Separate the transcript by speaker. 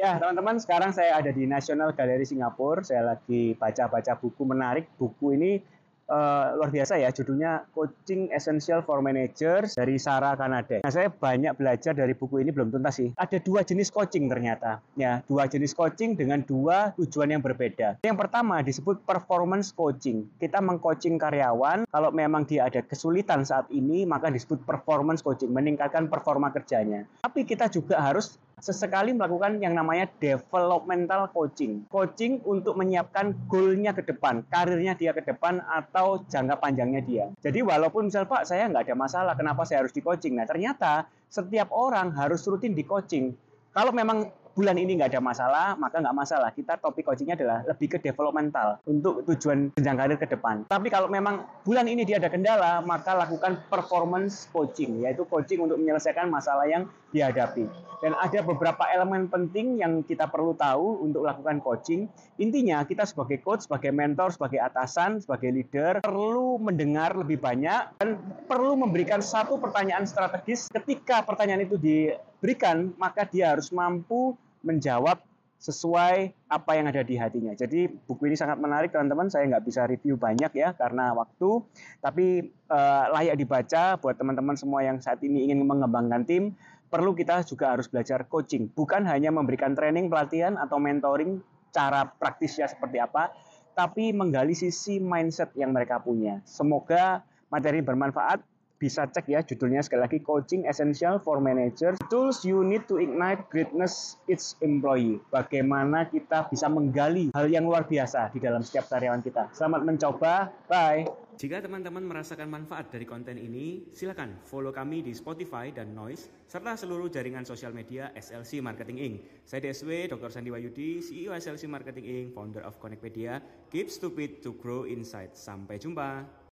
Speaker 1: Ya, teman-teman, sekarang saya ada di National Gallery Singapura. Saya lagi baca-baca buku menarik. Buku ini uh, luar biasa ya, judulnya Coaching Essential for Managers dari Sarah Kanade. Nah, saya banyak belajar dari buku ini belum tuntas sih. Ada dua jenis coaching ternyata. Ya, dua jenis coaching dengan dua tujuan yang berbeda. Yang pertama disebut performance coaching. Kita mengcoaching karyawan, kalau memang dia ada kesulitan saat ini, maka disebut performance coaching, meningkatkan performa kerjanya. Tapi kita juga harus sesekali melakukan yang namanya developmental coaching. Coaching untuk menyiapkan goalnya ke depan, karirnya dia ke depan atau jangka panjangnya dia. Jadi walaupun misal Pak saya nggak ada masalah, kenapa saya harus di coaching? Nah ternyata setiap orang harus rutin di coaching. Kalau memang bulan ini nggak ada masalah, maka nggak masalah. Kita topik coachingnya adalah lebih ke developmental untuk tujuan jenjang karir ke depan. Tapi kalau memang bulan ini dia ada kendala, maka lakukan performance coaching, yaitu coaching untuk menyelesaikan masalah yang dihadapi. Dan ada beberapa elemen penting yang kita perlu tahu untuk melakukan coaching. Intinya kita sebagai coach, sebagai mentor, sebagai atasan, sebagai leader perlu mendengar lebih banyak dan perlu memberikan satu pertanyaan strategis. Ketika pertanyaan itu diberikan, maka dia harus mampu menjawab sesuai apa yang ada di hatinya. Jadi buku ini sangat menarik teman-teman. Saya nggak bisa review banyak ya karena waktu, tapi uh, layak dibaca buat teman-teman semua yang saat ini ingin mengembangkan tim perlu kita juga harus belajar coaching, bukan hanya memberikan training, pelatihan atau mentoring cara praktisnya seperti apa, tapi menggali sisi mindset yang mereka punya. Semoga materi bermanfaat. Bisa cek ya judulnya sekali lagi Coaching Essential for Managers. Tools you need to ignite greatness its employee. Bagaimana kita bisa menggali hal yang luar biasa di dalam setiap karyawan kita. Selamat mencoba. Bye.
Speaker 2: Jika teman-teman merasakan manfaat dari konten ini, silakan follow kami di Spotify dan Noise, serta seluruh jaringan sosial media SLC Marketing Inc. Saya DSW, Dr. Sandi Wayudi, CEO SLC Marketing Inc., founder of Connectpedia. Keep stupid to grow insight. Sampai jumpa.